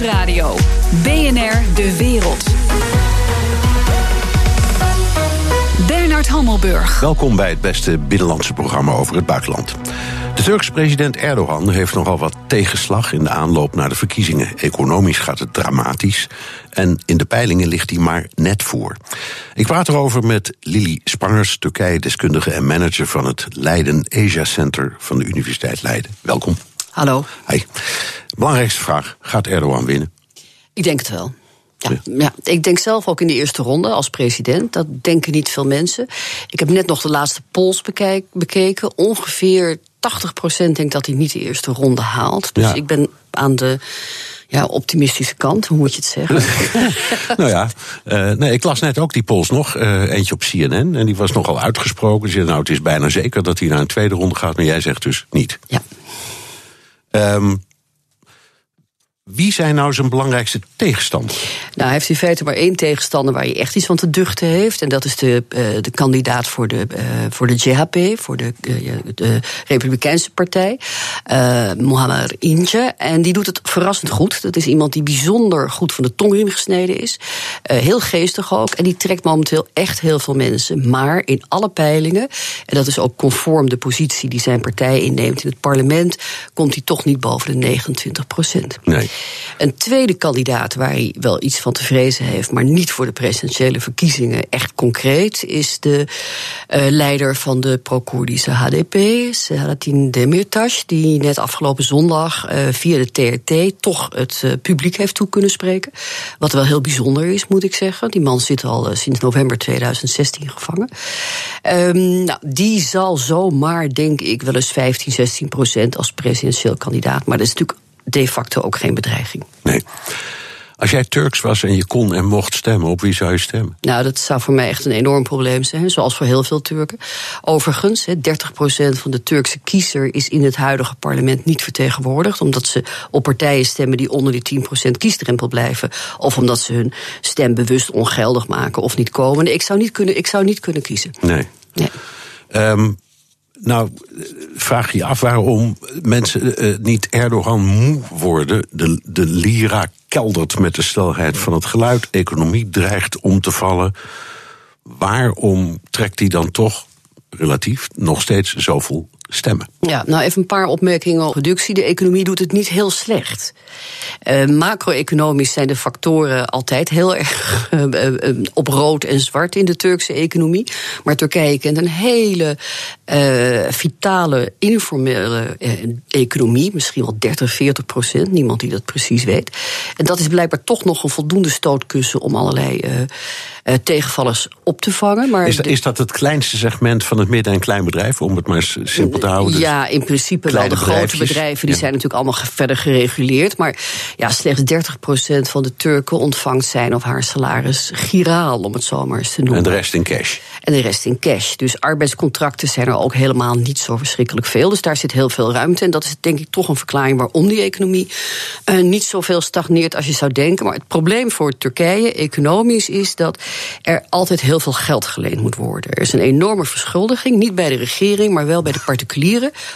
Nieuwsradio. BNR De Wereld. Bernard Hammelburg. Welkom bij het beste binnenlandse programma over het buitenland. De Turkse president Erdogan heeft nogal wat tegenslag in de aanloop naar de verkiezingen. Economisch gaat het dramatisch en in de peilingen ligt hij maar net voor. Ik praat erover met Lili Spangers, Turkije-deskundige en manager van het Leiden Asia Center van de Universiteit Leiden. Welkom. Hallo. Hey. Belangrijkste vraag: gaat Erdogan winnen? Ik denk het wel. Ja, ja, ik denk zelf ook in de eerste ronde als president. Dat denken niet veel mensen. Ik heb net nog de laatste polls bekeken. Ongeveer 80% denkt dat hij niet de eerste ronde haalt. Dus ik ben aan de ja, optimistische kant, hoe moet je het zeggen? nou ja, uh, nee, ik las net ook die polls nog, uh, eentje op CNN, en die was nogal uitgesproken. Ze zei, nou, het is bijna zeker dat hij naar een tweede ronde gaat, maar jij zegt dus niet. Ja. Um, wie zijn nou zijn belangrijkste tegenstanders? Nou, hij heeft in feite maar één tegenstander waar hij echt iets van te duchten heeft. En dat is de, uh, de kandidaat voor de, uh, voor de JHP, voor de, uh, de Republikeinse Partij, Mohammed Inje. En die doet het verrassend goed. Dat is iemand die bijzonder goed van de tongriem gesneden is. heel geestig ook. En die trekt momenteel echt heel veel mensen. Maar in alle peilingen, en dat is ook conform de positie die zijn partij inneemt in het parlement, komt hij toch niet boven de 29 procent. Nee. Een tweede kandidaat waar hij wel iets van te vrezen heeft, maar niet voor de presidentiële verkiezingen echt concreet, is de uh, leider van de pro-Koerdische HDP, Selahattin Demirtas, die net afgelopen zondag uh, via de TRT toch het uh, publiek heeft toe kunnen spreken. Wat wel heel bijzonder is, moet ik zeggen. Die man zit al sinds november 2016 gevangen. Um, nou, die zal zomaar, denk ik, wel eens 15, 16 procent als presidentieel kandidaat. Maar dat is natuurlijk de facto ook geen bedreiging. Nee. Als jij Turks was en je kon en mocht stemmen, op wie zou je stemmen? Nou, dat zou voor mij echt een enorm probleem zijn, zoals voor heel veel Turken. Overigens, 30% van de Turkse kiezer is in het huidige parlement niet vertegenwoordigd, omdat ze op partijen stemmen die onder die 10% kiesdrempel blijven, of omdat ze hun stem bewust ongeldig maken of niet komen. Ik zou niet kunnen, ik zou niet kunnen kiezen. Nee. nee. Um, nou, vraag je af waarom mensen uh, niet Erdogan moe worden. De, de lira keldert met de snelheid van het geluid. Economie dreigt om te vallen. Waarom trekt hij dan toch relatief nog steeds zoveel stemmen. Ja, nou even een paar opmerkingen over productie. De economie doet het niet heel slecht. Uh, macro-economisch zijn de factoren altijd heel erg uh, uh, op rood en zwart in de Turkse economie. Maar Turkije kent een hele vitale, informele economie. Misschien wel 30, 40 procent. Niemand die dat precies weet. En dat is blijkbaar toch nog een voldoende stootkussen om allerlei tegenvallers op te vangen. Maar is, dat, is dat het kleinste segment van het midden- en kleinbedrijf, om het maar simpel te houden? Dus ja, in principe wel. De grote bedrijven die zijn natuurlijk allemaal verder gereguleerd. Maar ja, slechts 30% van de Turken ontvangt zijn of haar salaris giraal, om het zo maar eens te noemen. En de rest in cash. En de rest in cash. Dus arbeidscontracten zijn er ook helemaal niet zo verschrikkelijk veel. Dus daar zit heel veel ruimte. En dat is denk ik toch een verklaring waarom die economie uh, niet zoveel stagneert als je zou denken. Maar het probleem voor Turkije economisch is dat er altijd heel veel geld geleend moet worden. Er is een enorme verschuldiging, niet bij de regering, maar wel bij de particulieren.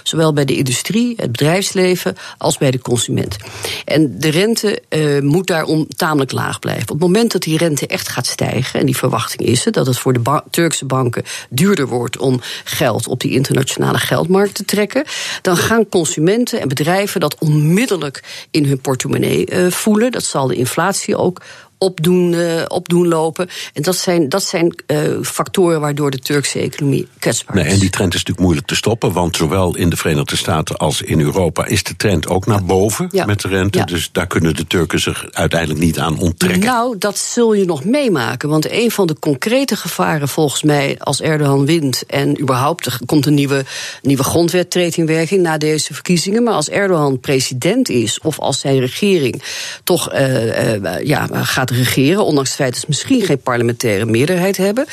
Zowel bij de industrie, het bedrijfsleven, als bij de consument. En de rente uh, moet daarom tamelijk laag blijven. Op het moment dat die rente echt gaat stijgen, en die verwachting is er, dat het voor de Turkse banken duurder wordt om geld op die internationale geldmarkt te trekken, dan gaan consumenten en bedrijven dat onmiddellijk in hun portemonnee uh, voelen. Dat zal de inflatie ook opdoen, uh, opdoen lopen. En dat zijn, dat zijn uh, factoren waardoor de Turkse economie kwetsbaar nee, is. En die trend is natuurlijk moeilijk te stoppen, want zowel in de Verenigde Staten als in Europa is de trend ook naar boven ja. met de rente. Ja. Dus daar kunnen de Turken zich uiteindelijk niet aan onttrekken. Nou, dat zul je nog meemaken. Want een van de concrete gevaren volgens mij als Erdogan wint en überhaupt er komt een nieuwe, nieuwe grondwet treedt in werking na deze verkiezingen. Maar als Erdogan president is of als zijn regering toch uh, ja, gaat regeren, ondanks het feit dat ze misschien geen parlementaire meerderheid hebben,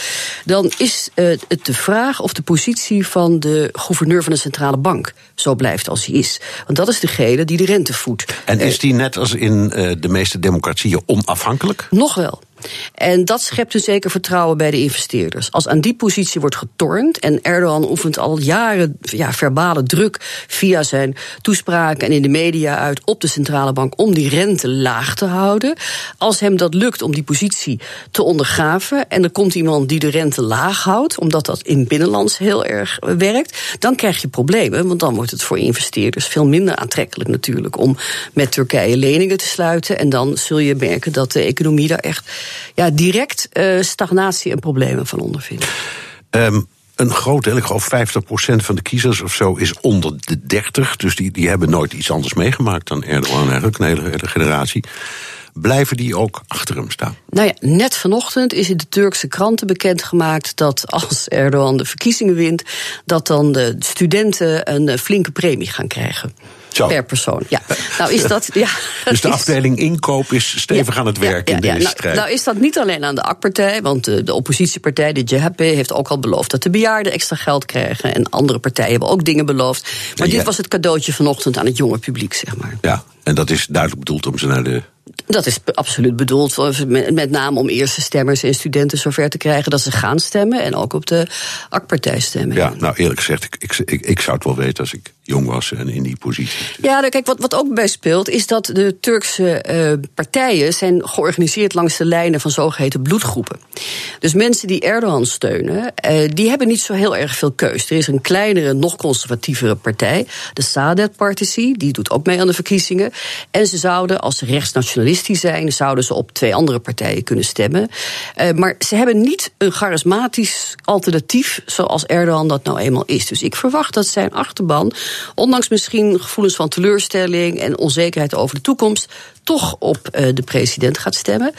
dan is uh, het de vraag of de positie van de gouverneur van de centrale bank zo blijft als hij is. Want dat is degene die de rente voedt. En is die net als in uh, de meeste democratieën onafhankelijk? Nog wel. En dat schept een zeker vertrouwen bij de investeerders. Als aan die positie wordt getornd en Erdogan oefent al jaren ja, verbale druk via zijn toespraken en in de media uit op de centrale bank om die rente laag te houden. Als hem dat lukt om die positie te ondergraven en er komt iemand die de rente laag houdt, omdat dat in binnenlands heel erg werkt, dan krijg je problemen. Want dan wordt het voor investeerders veel minder aantrekkelijk natuurlijk om met Turkije leningen te sluiten. En dan zul je merken dat de economie daar echt ja, direct uh, stagnatie en problemen van ondervindt. Um een groot deel, ik geloof 50% van de kiezers of zo, is onder de 30. Dus die, die hebben nooit iets anders meegemaakt dan Erdogan, eigenlijk, een hele, hele generatie. Blijven die ook achter hem staan? Nou ja, net vanochtend is in de Turkse kranten bekendgemaakt dat als Erdogan de verkiezingen wint, dat dan de studenten een flinke premie gaan krijgen. Zo. Per persoon, ja. Nou is dat, ja, dus de afdeling inkoop is stevig aan het werk in deze nou, strijd. Nou is dat niet alleen aan de AK-partij, want de, de, oppositiepartij, de JHP, heeft ook al beloofd dat de bejaarden extra geld krijgen. En andere partijen hebben ook dingen beloofd. Maar dit was het cadeautje vanochtend aan het jonge publiek, zeg maar. Ja, en dat is duidelijk bedoeld om ze naar de dat is absoluut bedoeld, met name om eerste stemmers en studenten zover te krijgen dat ze gaan stemmen en ook op de AK-partij stemmen. Ja, nou eerlijk gezegd, ik, ik, ik, zou het wel weten als ik jong was en in die positie. Ja, nou, kijk, wat, wat ook bij speelt is dat de Turkse uh, partijen zijn georganiseerd langs de lijnen van zogeheten bloedgroepen. Dus mensen die Erdogan steunen, uh, die hebben niet zo heel erg veel keus. Er is een kleinere, nog conservatievere partij, de Saadet Party, die doet ook mee aan de verkiezingen. En ze zouden als rechtsnationalistisch zijn, zouden ze op twee andere partijen kunnen stemmen. Uh, maar ze hebben niet een charismatisch alternatief zoals Erdogan dat nou eenmaal is. Dus ik verwacht dat zijn achterban ondanks misschien gevoelens van teleurstelling en onzekerheid over de toekomst, toch op uh, de president gaat stemmen.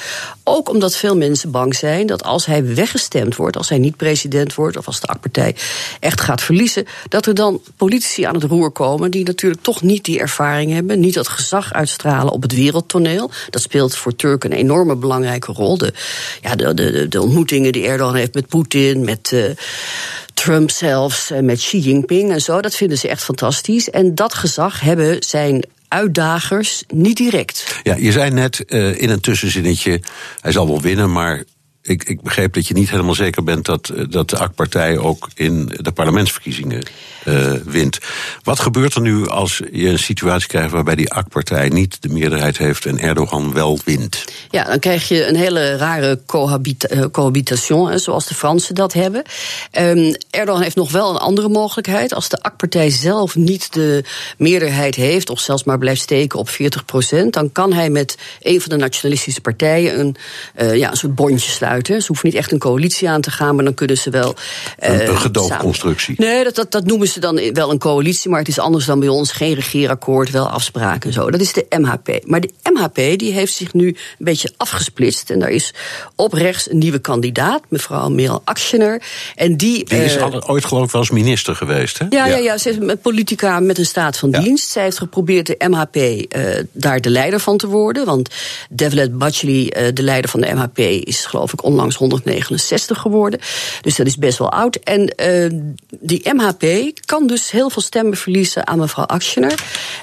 Ook omdat veel mensen bang zijn dat als hij weggestemd wordt, als hij niet president wordt, of als de AK-partij echt gaat verliezen, dat er dan politici aan het roer komen die natuurlijk toch niet die ervaring hebben, niet dat gezag uitstralen op het wereldtoneel. Dat speelt voor Turken een enorme belangrijke rol. De, ja, de, de, de ontmoetingen die Erdogan heeft met Poetin, met. Uh, Trump zelfs, eh, met Xi Jinping en zo. Dat vinden ze echt fantastisch. En dat gezag hebben zijn uitdagers niet direct. Ja, je zei net uh, in een tussenzinnetje, hij zal wel winnen, maar ik, ik begreep dat je niet helemaal zeker bent dat, eh, dat de AK-partij ook in de parlementsverkiezingen uh, wint. Wat gebeurt er nu als je een situatie krijgt waarbij die AK-partij niet de meerderheid heeft en Erdogan wel wint? Ja, dan krijg je een hele rare eh, cohabitation, zoals de Fransen dat hebben. Um, Erdogan heeft nog wel een andere mogelijkheid. Als de AK-partij zelf niet de meerderheid heeft, of zelfs maar blijft steken op 40 procent, dan kan hij met een van de nationalistische partijen een, ja, een soort bondje sluiten. Ze hoeven niet echt een coalitie aan te gaan, maar dan kunnen ze wel. Een, een gedoogconstructie. Nee, dat, dat, dat noemen ze dan wel een coalitie, maar het is anders dan bij ons. Geen regeerakkoord, wel afspraken en zo. Dat is de MHP. Maar de MHP die heeft zich nu een beetje afgesplitst. En daar is op rechts een nieuwe kandidaat, mevrouw Merel Akschener. En die, die is uh, ooit geloof ik wel als minister geweest, hè? Ja, ja. ja, ja ze is een politica met een staat van ja. dienst. Zij heeft geprobeerd de MHP uh, daar de leider van te worden. Want Devlet Baceli, de leider van de MHP, is geloof ik onlangs 169 geworden. Dus dat is best wel oud. En uh, die MHP kan dus heel veel stemmen verliezen aan mevrouw Akschener.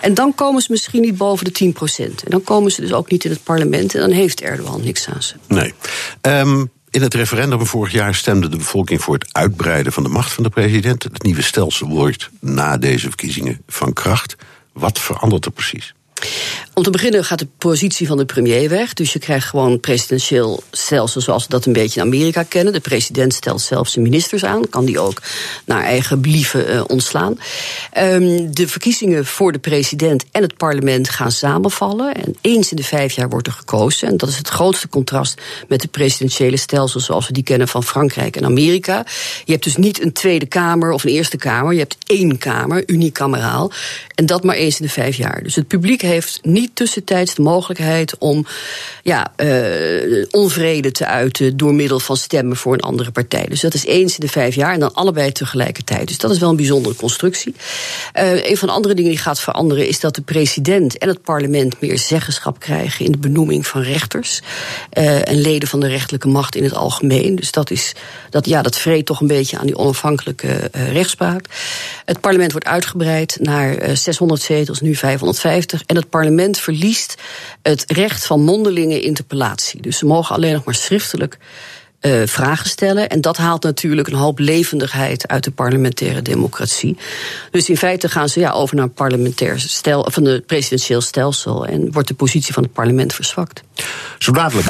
En dan komen ze misschien niet boven de 10 procent. En dan komen ze dus ook niet in het parlement. En dan heeft Erdogan niks aan ze. Nee. Um in het referendum vorig jaar stemde de bevolking voor het uitbreiden van de macht van de president. Het nieuwe stelsel wordt na deze verkiezingen van kracht. Wat verandert er precies? Om te beginnen gaat de positie van de premier weg. Dus je krijgt gewoon presidentieel stelsel zoals we dat een beetje in Amerika kennen. De president stelt zelf zijn ministers aan. Kan die ook naar eigen believen uh, ontslaan. Um, de verkiezingen voor de president en het parlement gaan samenvallen. En eens in de vijf jaar wordt er gekozen. En dat is het grootste contrast met de presidentiële stelsel zoals we die kennen van Frankrijk en Amerika. Je hebt dus niet een Tweede Kamer of een Eerste Kamer. Je hebt één Kamer, unicameraal. En dat maar eens in de vijf jaar. Dus het publiek heeft niet tussentijds de mogelijkheid om ja, uh, onvrede te uiten door middel van stemmen voor een andere partij. Dus dat is eens in de vijf jaar en dan allebei tegelijkertijd. Dus dat is wel een bijzondere constructie. Uh, een van de andere dingen die gaat veranderen is dat de president en het parlement meer zeggenschap krijgen in de benoeming van rechters uh, en leden van de rechterlijke macht in het algemeen. Dus dat is dat ja, dat vreet toch een beetje aan die onafhankelijke rechtspraak. Het parlement wordt uitgebreid naar 600 zetels, nu 550. En het parlement verliest het recht van mondelinge interpellatie. Dus ze mogen alleen nog maar schriftelijk uh, vragen stellen. En dat haalt natuurlijk een hoop levendigheid uit de parlementaire democratie. Dus in feite gaan ze ja, over naar een parlementair stel, van een presidentieel stelsel. En wordt de positie van het parlement verzwakt. Zo dadelijk.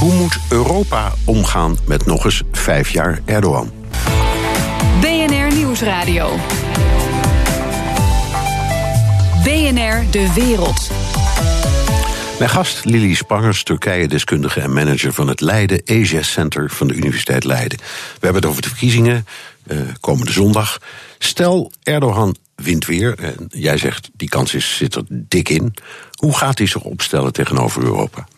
Hoe moet Europa omgaan met nog eens vijf jaar Erdogan? BNR Nieuwsradio. BNR De Wereld. Mijn gast Lili Spangers, Turkije-deskundige en manager van het Leiden Asia Center van de Universiteit Leiden. We hebben het over de verkiezingen uh, komende zondag. Stel, Erdogan wint weer. En jij zegt die kans is, zit er dik in. Hoe gaat hij zich opstellen tegenover Europa?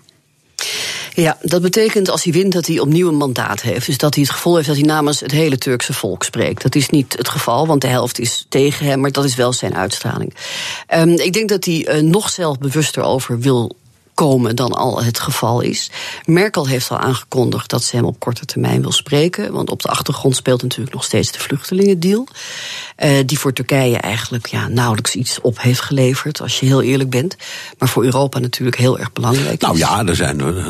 Ja, dat betekent als hij wint dat hij opnieuw een mandaat heeft. Dus dat hij het gevoel heeft dat hij namens het hele Turkse volk spreekt. Dat is niet het geval, want de helft is tegen hem, maar dat is wel zijn uitstraling. Um, ik denk dat hij uh, nog zelfbewuster over wil komen dan al het geval is. Merkel heeft al aangekondigd dat ze hem op korte termijn wil spreken. Want op de achtergrond speelt natuurlijk nog steeds de vluchtelingendeal. Uh, die voor Turkije eigenlijk ja, nauwelijks iets op heeft geleverd, als je heel eerlijk bent. Maar voor Europa natuurlijk heel erg belangrijk. Nou ja, er zijn uh,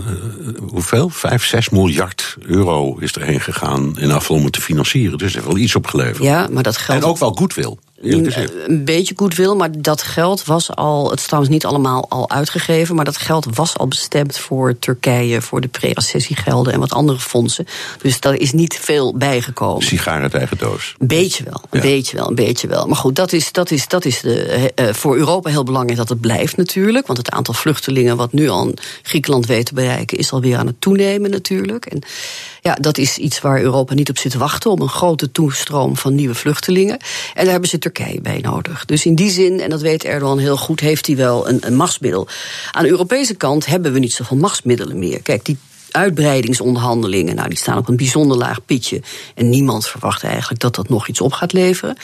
hoeveel? Vijf, zes miljard euro is erheen gegaan in afval om het te financieren. Dus er heeft wel iets opgeleverd. Ja, maar dat geldt. En ook wel goed wil. Een beetje goed wil, maar dat geld was al, het is trouwens niet allemaal al uitgegeven, maar dat geld was al bestemd voor Turkije, voor de pre-accessiegelden en wat andere fondsen. Dus daar is niet veel bijgekomen. Sigaren uit eigen doos. Beetje wel, een beetje wel, een beetje wel. Maar goed, dat is, dat is, dat is de, uh, voor Europa heel belangrijk dat het blijft natuurlijk. Want het aantal vluchtelingen wat nu al Griekenland weet te bereiken, is alweer aan het toenemen natuurlijk. En ja, dat is iets waar Europa niet op zit te wachten, om een grote toestroom van nieuwe vluchtelingen. En daar hebben ze Turkije bij nodig. Dus in die zin, en dat weet Erdogan heel goed, heeft hij wel een, machtsmiddel. Aan de Europese kant hebben we niet zoveel machtsmiddelen meer. Kijk, die uitbreidingsonderhandelingen, nou, die staan op een bijzonder laag pitje. En niemand verwacht eigenlijk dat dat nog iets op gaat leveren.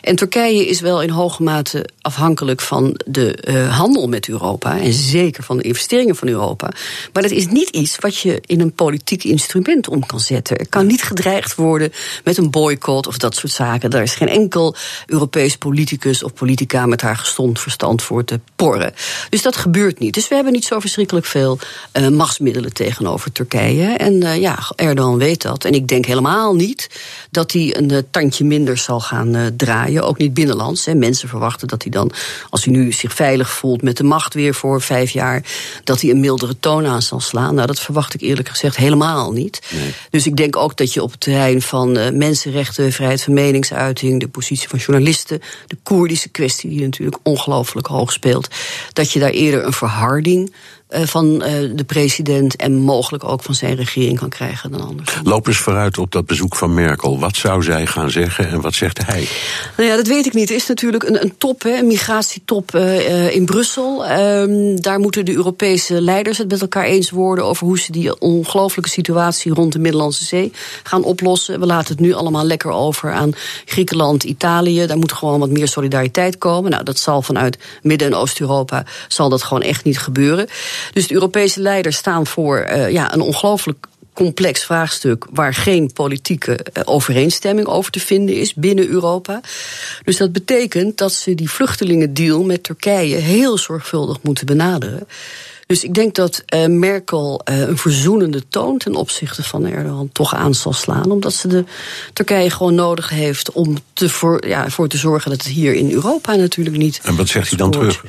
En Turkije is wel in hoge mate afhankelijk van de uh, handel met Europa. En zeker van de investeringen van Europa. Maar dat is niet iets wat je in een politiek instrument om kan zetten. Er kan niet gedreigd worden met een boycott of dat soort zaken. Daar is geen enkel Europees politicus of politica met haar gestond verstand voor te porren. Dus dat gebeurt niet. Dus we hebben niet zo verschrikkelijk veel uh, machtsmiddelen tegenover Turkije. En uh, ja, Erdogan weet dat. En ik denk helemaal niet dat hij een uh, tandje minder zal gaan uh, draaien. Ook niet binnenlands. Hè. Mensen verwachten dat hij dan, als hij nu zich veilig voelt met de macht weer voor vijf jaar, dat hij een mildere toon aan zal slaan. Nou, dat verwacht ik eerlijk gezegd helemaal niet. Nee. Dus ik denk ook dat je op het terrein van mensenrechten, vrijheid van meningsuiting, de positie van journalisten, de Koerdische kwestie, die natuurlijk ongelooflijk hoog speelt, dat je daar eerder een verharding van uh, de president en mogelijk ook van zijn regering kan krijgen dan anders. Loop eens vooruit op dat bezoek van Merkel. Wat zou zij gaan zeggen en wat zegt hij? Nou ja, dat weet ik niet. Er is natuurlijk een, een top, hè, een migratietop uh, in Brussel. Um, daar moeten de Europese leiders het met elkaar eens worden over hoe ze die ongelooflijke situatie rond de Middellandse Zee gaan oplossen. We laten het nu allemaal lekker over aan Griekenland, Italië. Daar moet gewoon wat meer solidariteit komen. Nou, dat zal vanuit Midden- en Oost-Europa zal dat gewoon echt niet gebeuren. Dus de Europese leiders staan voor uh, ja, een ongelooflijk complex vraagstuk waar geen politieke uh, overeenstemming over te vinden is binnen Europa. Dus dat betekent dat ze die vluchtelingendeal met Turkije heel zorgvuldig moeten benaderen. Dus ik denk dat uh, Merkel uh, een verzoenende toon ten opzichte van Erdogan toch aan zal slaan. Omdat ze de Turkije gewoon nodig heeft om te voor, ja, voor te zorgen dat het hier in Europa natuurlijk niet. En wat zegt hij dan terug?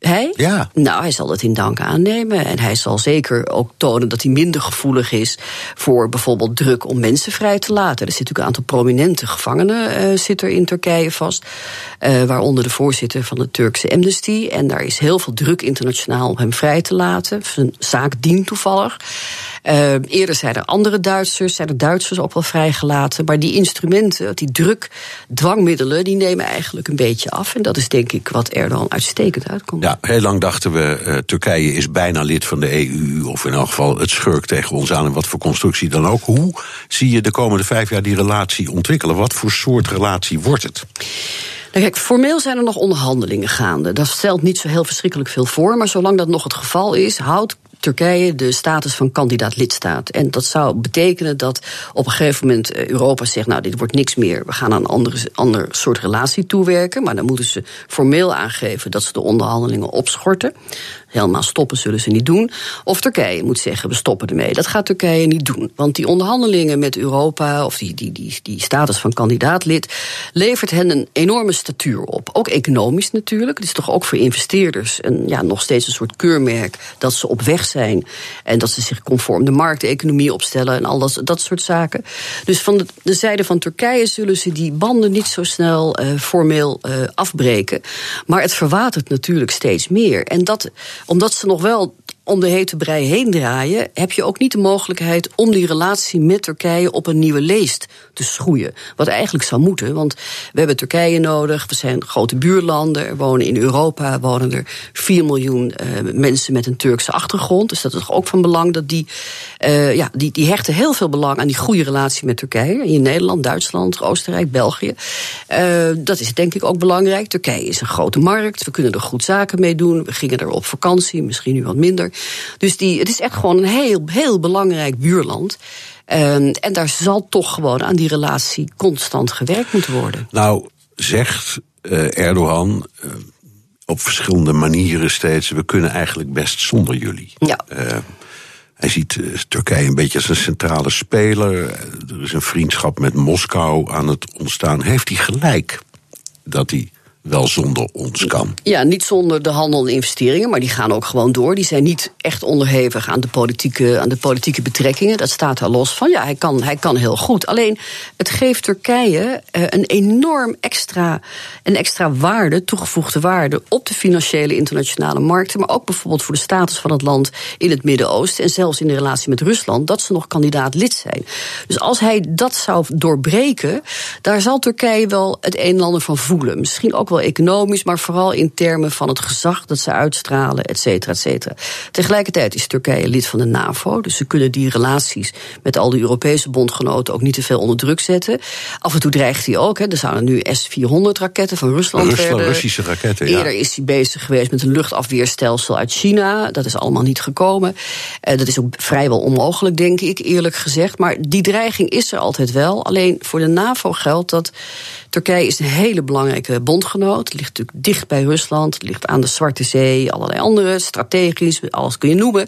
Hij? Ja. Nou, hij zal het in dank aannemen. En hij zal zeker ook tonen dat hij minder gevoelig is voor bijvoorbeeld druk om mensen vrij te laten. Er zit natuurlijk een aantal prominente gevangenen uh, zit er in Turkije vast. Uh, waaronder de voorzitter van de Turkse Amnesty. En daar is heel veel druk internationaal om hem vrij te laten. Zijn zaak dient toevallig. Uh, eerder zijn er andere Duitsers, zijn er Duitsers ook wel vrijgelaten. Maar die instrumenten, die druk, dwangmiddelen, die nemen eigenlijk een beetje af. En dat is denk ik wat er dan uitstekend uitkomt. Ja, heel lang dachten we, uh, Turkije is bijna lid van de EU. Of in elk geval het schurk tegen ons aan. En wat voor constructie dan ook. Hoe zie je de komende vijf jaar die relatie ontwikkelen? Wat voor soort relatie wordt het? Nou, kijk, formeel zijn er nog onderhandelingen gaande. Dat stelt niet zo heel verschrikkelijk veel voor. Maar zolang dat nog het geval is, houdt Turkije de status van kandidaat lidstaat. En dat zou betekenen dat op een gegeven moment Europa zegt: Nou, dit wordt niks meer. We gaan aan een andere, ander soort relatie toewerken. Maar dan moeten ze formeel aangeven dat ze de onderhandelingen opschorten. Helemaal stoppen zullen ze niet doen. Of Turkije moet zeggen, we stoppen ermee. Dat gaat Turkije niet doen. Want die onderhandelingen met Europa, of die, die, die, die status van kandidaatlid, levert hen een enorme statuur op. Ook economisch natuurlijk. Het is toch ook voor investeerders een, ja, nog steeds een soort keurmerk dat ze op weg zijn. En dat ze zich conform de markteconomie opstellen en al dat, dat soort zaken. Dus van de, de zijde van Turkije zullen ze die banden niet zo snel uh, formeel uh, afbreken. Maar het verwatert natuurlijk steeds meer. En dat omdat ze nog wel om de hete brei heen draaien, heb je ook niet de mogelijkheid om die relatie met Turkije op een nieuwe leest te schroeien. Wat eigenlijk zou moeten, want we hebben Turkije nodig, we zijn grote buurlanden, er wonen in Europa wonen er 4 miljoen uh, mensen met een Turkse achtergrond. Dus dat is toch ook van belang dat die, uh, ja, die, die hechten heel veel belang aan die goede relatie met Turkije. In Nederland, Duitsland, Oostenrijk, België. Uh, dat is denk ik ook belangrijk. Turkije is een grote markt, we kunnen er goed zaken mee doen. We gingen er op vakantie, misschien nu wat minder. Dus die, het is echt gewoon een heel, heel belangrijk buurland. Um, en daar zal toch gewoon aan die relatie constant gewerkt moeten worden. Nou, zegt uh, Erdogan uh, op verschillende manieren steeds: we kunnen eigenlijk best zonder jullie. Ja. Uh, hij ziet Turkije een beetje als een centrale speler. Er is een vriendschap met Moskou aan het ontstaan. Heeft hij gelijk dat hij wel zonder ons kan. Ja, niet zonder de handel en investeringen, maar die gaan ook gewoon door. Die zijn niet echt onderhevig aan de politieke, aan de politieke betrekkingen. Dat staat daar los van. Ja, hij kan, hij kan heel goed. Alleen het geeft Turkije uh, een enorm extra, een extra waarde, toegevoegde waarde op de financiële internationale markten, maar ook bijvoorbeeld voor de status van het land in het Midden-Oosten en zelfs in de relatie met Rusland, dat ze nog kandidaat lid zijn. Dus als hij dat zou doorbreken, daar zal Turkije wel het een en ander van voelen. Misschien ook wel economisch, maar vooral in termen van het gezag dat ze uitstralen, et cetera, et cetera. Tegelijkertijd is Turkije lid van de NAVO, dus ze kunnen die relaties met al die Europese bondgenoten ook niet te veel onder druk zetten. Af en toe dreigt hij ook, hè, er zouden nu S-400-raketten van Rusland, Rusland. Russische raketten, ja. Eerder is hij bezig geweest met een luchtafweerstelsel uit China. Dat is allemaal niet gekomen. Uh, dat is ook vrijwel onmogelijk, denk ik, eerlijk gezegd. Maar die dreiging is er altijd wel. Alleen voor de NAVO geldt dat Turkije is een hele belangrijke bondgenoot. Het ligt natuurlijk dicht bij Rusland. Ligt aan de Zwarte Zee, allerlei andere, strategisch, alles kun je noemen.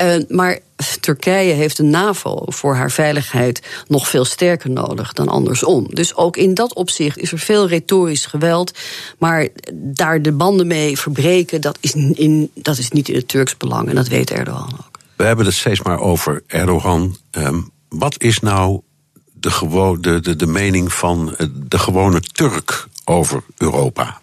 Uh, maar Turkije heeft de NAVO voor haar veiligheid nog veel sterker nodig dan andersom. Dus ook in dat opzicht is er veel retorisch geweld. Maar daar de banden mee verbreken, dat is, in, dat is niet in het Turks belang. En dat weet Erdogan ook. We hebben het steeds maar over Erdogan. Um, wat is nou de, de, de, de mening van de gewone Turk over Europa?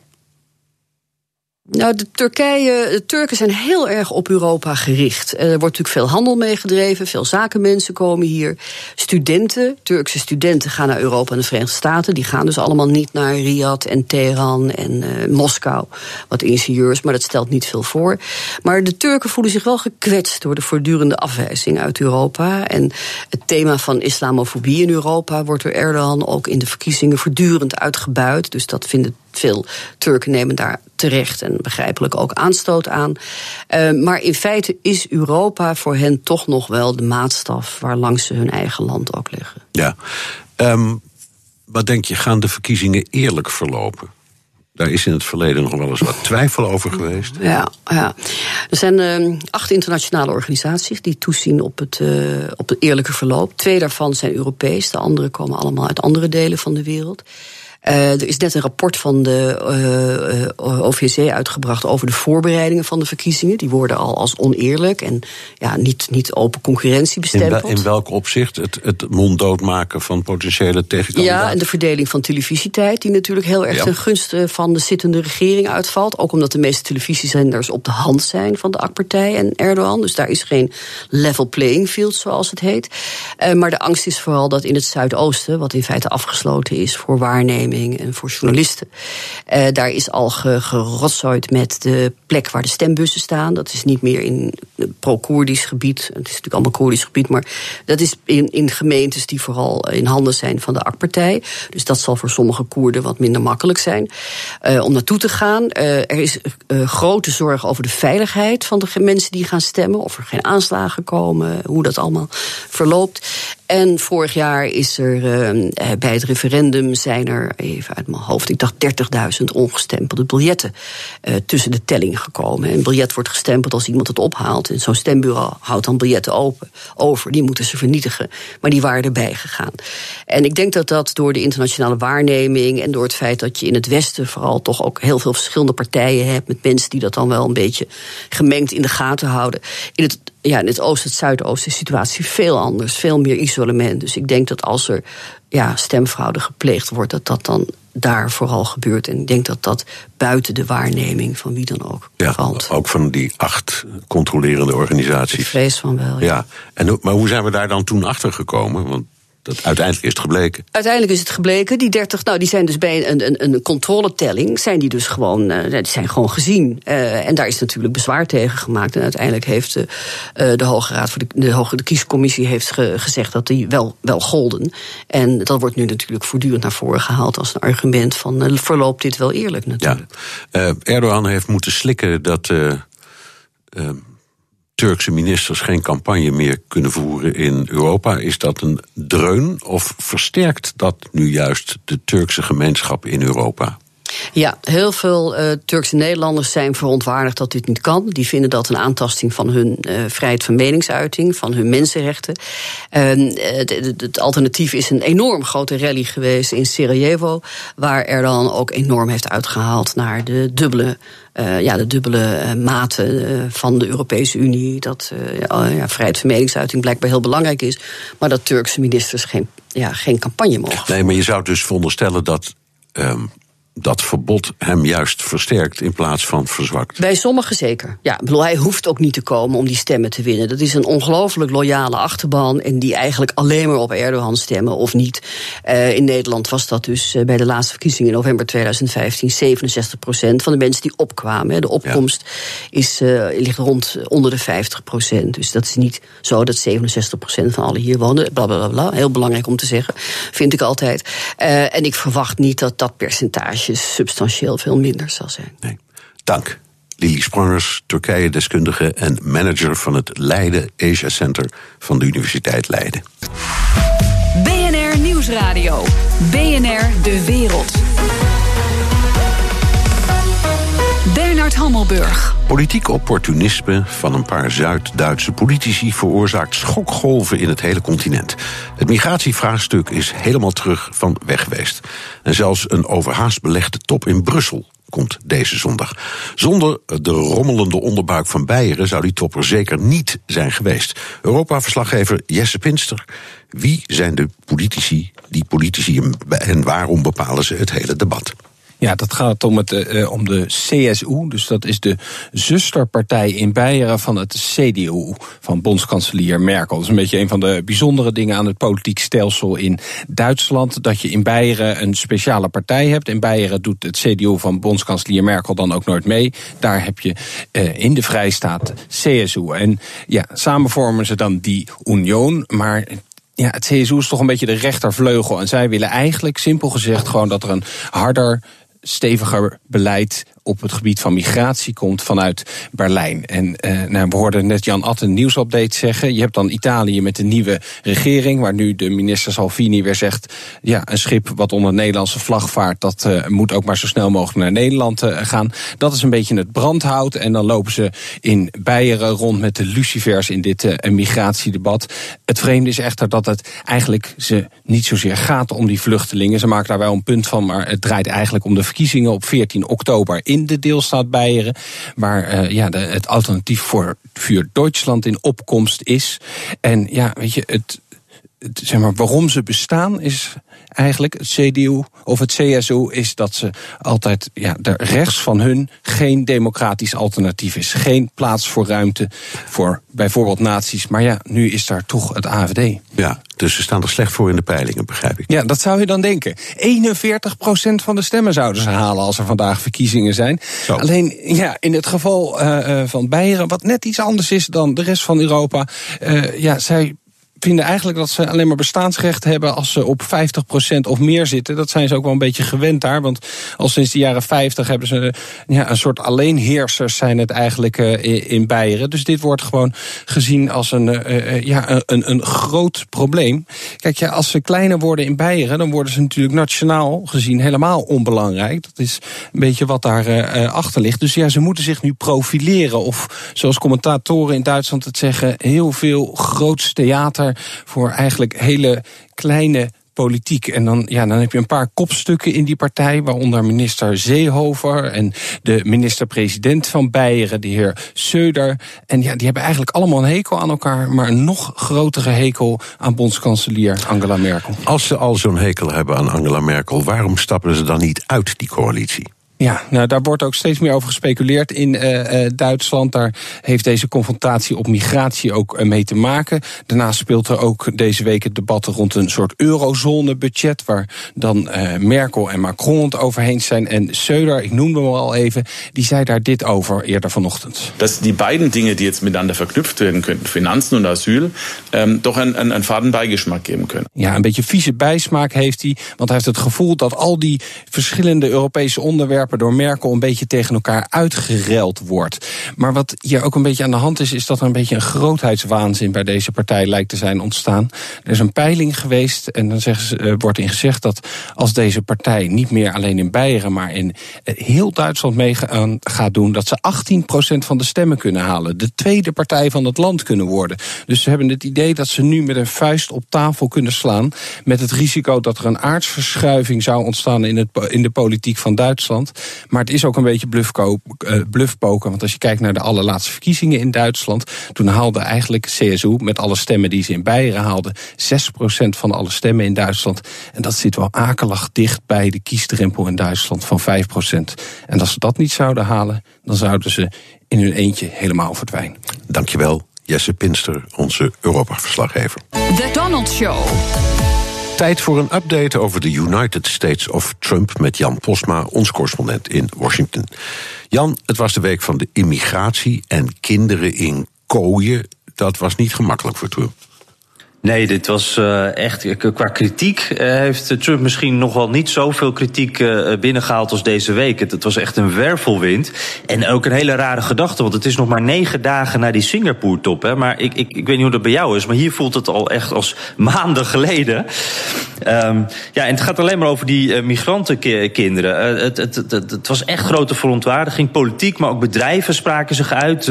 Nou, de, Turkije, de Turken zijn heel erg op Europa gericht. Er wordt natuurlijk veel handel meegedreven, veel zakenmensen komen hier. Studenten, Turkse studenten gaan naar Europa en de Verenigde Staten. Die gaan dus allemaal niet naar Riyadh en Teheran en uh, Moskou. Wat ingenieurs, maar dat stelt niet veel voor. Maar de Turken voelen zich wel gekwetst door de voortdurende afwijzing uit Europa. En het thema van islamofobie in Europa wordt door Erdogan ook in de verkiezingen voortdurend uitgebuit. Dus dat vinden veel Turken nemen daar terecht en begrijpelijk ook aanstoot aan. Uh, maar in feite is Europa voor hen toch nog wel de maatstaf waar langs ze hun eigen land ook liggen. Ja. Um, wat denk je, gaan de verkiezingen eerlijk verlopen? Daar is in het verleden nog wel eens wat twijfel over geweest. Ja, ja. er zijn uh, acht internationale organisaties die toezien op het, uh, op het eerlijke verloop. Twee daarvan zijn Europees, de andere komen allemaal uit andere delen van de wereld. Uh, er is net een rapport van de uh, uh, OVSE uitgebracht over de voorbereidingen van de verkiezingen. Die worden al als oneerlijk en ja, niet, niet open concurrentie bestempeld. In, in welk opzicht? Het, het monddood maken van potentiële tegenkandidaten? Ja, en de verdeling van televisietijd, die natuurlijk heel erg ja. ten gunste van de zittende regering uitvalt. Ook omdat de meeste televisiezenders op de hand zijn van de AK-partij en Erdogan. Dus daar is geen level playing field, zoals het heet. maar de angst is vooral dat in het Zuidoosten, wat in feite afgesloten is voor waarneming en voor journalisten. Uh, daar is al gerotzooid met de plek waar de stembussen staan. Dat is niet meer in pro-Koerdisch gebied. Het is natuurlijk allemaal Koerdisch gebied, maar dat is in, in gemeentes die vooral in handen zijn van de AK-partij. Dus dat zal voor sommige Koerden wat minder makkelijk zijn uh, om naartoe te gaan. Uh, er is grote zorg over de veiligheid van de mensen die gaan stemmen. Of er geen aanslagen komen, hoe dat allemaal verloopt. En vorig jaar is er uh, bij het referendum zijn er, even uit mijn hoofd, ik dacht 30.000 ongestempelde biljetten uh, tussen de telling gekomen. Een biljet wordt gestempeld als iemand het ophaalt. En zo'n stembureau houdt dan biljetten open, over. Die moeten ze vernietigen. Maar die waren erbij gegaan. En ik denk dat dat door de internationale waarneming en door het feit dat je in het Westen vooral toch ook heel veel verschillende partijen hebt met mensen die dat dan wel een beetje gemengd in de gaten houden. In het ja, in het oosten, het zuidoosten is de situatie veel anders, veel meer isolement. Dus ik denk dat als er ja, stemfraude gepleegd wordt, dat dat dan daar vooral gebeurt. En ik denk dat dat buiten de waarneming van wie dan ook ja, valt. Ook van die acht controlerende organisaties. Ik vrees van wel. Ja. ja. En, maar hoe zijn we daar dan toen achter gekomen? Want dat uiteindelijk is het gebleken. Uiteindelijk is het gebleken. Die 30, nou, die zijn dus bij een, een, een controletelling, zijn die dus gewoon, uh, die zijn gewoon gezien. Uh, en daar is natuurlijk bezwaar tegen gemaakt. En uiteindelijk heeft de, uh, de Hoge Raad voor de, de Hoge de Kiescommissie heeft ge, gezegd dat die wel, wel golden. En dat wordt nu natuurlijk voortdurend naar voren gehaald als een argument van verloopt dit wel eerlijk natuurlijk. Ja. Erdogan heeft moeten slikken dat Turkse ministers geen campagne meer kunnen voeren in Europa. Is dat een dreun of versterkt dat nu juist de Turkse gemeenschap in Europa? Ja, heel veel uh, Turkse Nederlanders zijn verontwaardigd dat dit niet kan. Die vinden dat een aantasting van hun uh, vrijheid van meningsuiting, van hun mensenrechten. Uh, het alternatief is een enorm grote rally geweest in Sarajevo, waar er dan ook enorm heeft uitgehaald naar de dubbele uh, ja, de dubbele uh, maten uh, van de Europese Unie. Dat ja, vrijheid van meningsuiting blijkbaar heel belangrijk is. Maar dat Turkse ministers geen, ja, geen campagne mogen. Nee, maar je zou dus veronderstellen dat. Um, dat verbod hem juist versterkt in plaats van verzwakt. Bij sommigen zeker. Ja, bedoel, hij hoeft ook niet te komen om die stemmen te winnen. Dat is een ongelooflijk loyale achterban en die eigenlijk alleen maar op Erdogan stemmen of niet. Uh, in Nederland was dat dus uh, bij de laatste verkiezingen in november 2015 67 procent van de mensen die opkwamen. De opkomst ja. is, uh, ligt rond onder de 50 procent. Dus dat is niet zo dat 67 procent van alle hier wonen. Bla, bla, bla, Heel belangrijk om te zeggen, vind ik altijd. en ik verwacht niet dat dat percentage substantieel veel minder zal zijn. Nee. Dank. Lili Sprangers, Turkije-deskundige en manager van het Leiden Asia Center van de Universiteit Leiden. BNR Nieuwsradio. BNR De Wereld. Bernard Hammelburg. Politiek opportunisme van een paar Zuid-Duitse politici veroorzaakt schokgolven in het hele continent. Het migratievraagstuk is helemaal terug van weg geweest. En zelfs een overhaast belegde top in Brussel komt deze zondag. Zonder de rommelende onderbuik van Beieren zou die top er zeker niet zijn geweest. Europa-verslaggever Jesse Pinster. Wie zijn de politici, die politici en waarom bepalen ze het hele debat? Ja, dat gaat om, het, uh, om de CSU. Dus dat is de zusterpartij in Beieren van het CDU. Van bondskanselier Merkel. Dat is een beetje een van de bijzondere dingen aan het politiek stelsel in Duitsland. Dat je in Beieren een speciale partij hebt. In Beieren doet het CDU van bondskanselier Merkel dan ook nooit mee. Daar heb je uh, in de Vrijstaat CSU. En ja, samen vormen ze dan die Union. Maar ja, het CSU is toch een beetje de rechtervleugel. En zij willen eigenlijk, simpel gezegd, gewoon dat er een harder steviger beleid op het gebied van migratie komt vanuit Berlijn. En uh, nou, we hoorden net Jan Atten nieuwsupdate zeggen. Je hebt dan Italië met de nieuwe regering, waar nu de minister Salvini weer zegt: ja, een schip wat onder Nederlandse vlag vaart, dat uh, moet ook maar zo snel mogelijk naar Nederland uh, gaan. Dat is een beetje het brandhout. En dan lopen ze in Beieren rond met de lucifers in dit migratiedebat. Het vreemde is echter dat het eigenlijk ze niet zozeer gaat om die vluchtelingen. Ze maken daar wel een punt van, maar het draait eigenlijk om de verkiezingen op 14 oktober in de deelstaat Beieren. Waar uh, ja, de, het alternatief voor vuur Duitsland in opkomst is. En ja, weet je, het zeg maar, waarom ze bestaan is eigenlijk het CDU of het CSU is dat ze altijd ja, de rechts van hun geen democratisch alternatief is. Geen plaats voor ruimte voor bijvoorbeeld naties. Maar ja, nu is daar toch het AVD. Ja, dus ze staan er slecht voor in de peilingen, begrijp ik. Ja, dat zou je dan denken. 41% van de stemmen zouden ze halen als er vandaag verkiezingen zijn. Zo. Alleen, ja, in het geval uh, van Beieren, wat net iets anders is dan de rest van Europa. Uh, ja, zij vinden eigenlijk dat ze alleen maar bestaansrecht hebben als ze op 50% of meer zitten. Dat zijn ze ook wel een beetje gewend daar. Want al sinds de jaren 50 hebben ze ja, een soort alleenheersers zijn het eigenlijk uh, in Beieren. Dus dit wordt gewoon gezien als een, uh, ja, een, een groot probleem. Kijk, ja, als ze kleiner worden in Beieren, dan worden ze natuurlijk nationaal gezien helemaal onbelangrijk. Dat is een beetje wat daar achter ligt. Dus ja, ze moeten zich nu profileren. Of zoals commentatoren in Duitsland het zeggen, heel veel groots theater voor eigenlijk hele kleine politiek. En dan, ja, dan heb je een paar kopstukken in die partij, waaronder minister Zeehover en de minister-president van Beieren, de heer Söder. En ja, die hebben eigenlijk allemaal een hekel aan elkaar, maar een nog grotere hekel aan bondskanselier Angela Merkel. Als ze al zo'n hekel hebben aan Angela Merkel, waarom stappen ze dan niet uit die coalitie? Ja, nou, daar wordt ook steeds meer over gespeculeerd in uh, uh, Duitsland. Daar heeft deze confrontatie op migratie ook uh, mee te maken. Daarnaast speelt er ook deze week het debat rond een soort eurozone-budget... waar dan Merkel en Macron het overheen zijn. En Söder, ik noemde hem al even, die zei daar dit over eerder vanochtend. Dat die beiden dingen die jetzt miteinander verknüpft werden kunnen, Finanzen en Asyl, ähm, toch een, een, een fadenbijgesmak geven kunnen. Ja, een beetje vieze bijsmaak heeft hij, want hij heeft het gevoel dat al die verschillende Europese onderwerpen door Merkel een beetje tegen elkaar uitgereld wordt. Maar wat hier ook een beetje aan de hand is, is dat er een beetje een grootheidswaanzin bij deze partij lijkt te zijn ontstaan. Er is een peiling geweest en dan zeggen ze, uh, wordt in gezegd dat als deze partij niet meer alleen in Beieren, maar in uh, heel Duitsland mee gaat doen, dat ze 18% van de stemmen kunnen halen. De tweede partij van het land kunnen worden. Dus ze hebben het idee dat ze nu met een vuist op tafel kunnen slaan. Met het risico dat er een aardsverschuiving zou ontstaan in, het, in de politiek van Duitsland. Maar het is ook een beetje uh, bluffpoken. Want als je kijkt naar de allerlaatste verkiezingen in Duitsland. Toen haalde eigenlijk CSU met alle stemmen die ze in Beieren haalden. 6% van alle stemmen in Duitsland. En dat zit wel akelig dicht bij de kiesdrempel in Duitsland van 5%. En als ze dat niet zouden halen, dan zouden ze in hun eentje helemaal verdwijnen. Dankjewel, Jesse Pinster, onze Europa-verslaggever. The Donald Show. Tijd voor een update over de United States of Trump met Jan Posma, ons correspondent in Washington. Jan, het was de week van de immigratie en kinderen in kooien. Dat was niet gemakkelijk voor Trump. Nee, dit was uh, echt qua kritiek uh, heeft Trump misschien nog wel niet zoveel kritiek binnengehaald als deze week. Het, was echt een wervelwind. En ook een hele rare gedachte, want het is nog maar negen dagen na die Singapore-top. Maar ik, ik, ik weet niet hoe dat bij jou is, maar hier voelt het al echt als maanden geleden. Um, ja, en het gaat alleen maar over die migrantenkinderen. Het, het, het, het, was echt grote verontwaardiging. Politiek, maar ook bedrijven spraken zich uit.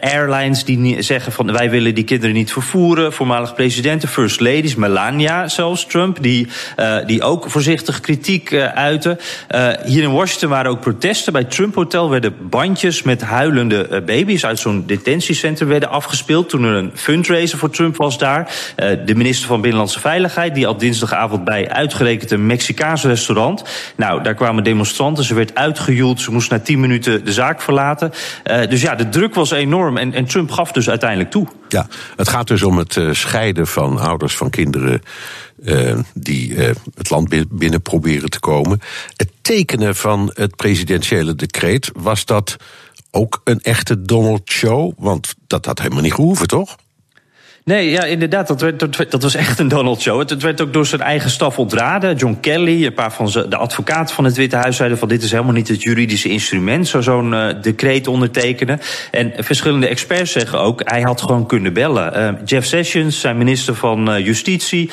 airlines die zeggen van wij willen die kinderen niet vervoeren. Voormalig president presidenten, first ladies, Melania zelfs, Trump, die, uh, die ook voorzichtig kritiek uh, uiten. Uh, hier in Washington waren ook protesten. Bij Trump Hotel werden bandjes met huilende baby's uit zo'n detentiecentrum werden afgespeeld. Toen er een fundraiser voor Trump was daar. de minister van Binnenlandse Veiligheid, die al dinsdagavond bij uitgerekend een Mexicaans restaurant. Nou, daar kwamen demonstranten. Ze werd uitgejoeld. Ze moest na tien minuten de zaak verlaten. dus ja, de druk was enorm. En, en Trump gaf dus uiteindelijk toe. Ja, het gaat dus om het scheiden van ouders van kinderen uh, die uh, het land binnen proberen te komen. Het tekenen van het presidentiële decreet, was dat ook een echte Donald Show? Want dat had helemaal niet gehoeven, toch? Nee, ja, inderdaad. Dat, werd, dat was echt een Donald Show. Het, werd ook door zijn eigen staf ontraden. John Kelly, een paar van de advocaten van het Witte Huis zeiden van dit is helemaal niet het juridische instrument, zo zo'n uh, decreet ondertekenen. En verschillende experts zeggen ook, hij had gewoon kunnen bellen. Uh, Jeff Sessions, zijn minister van uh, Justitie,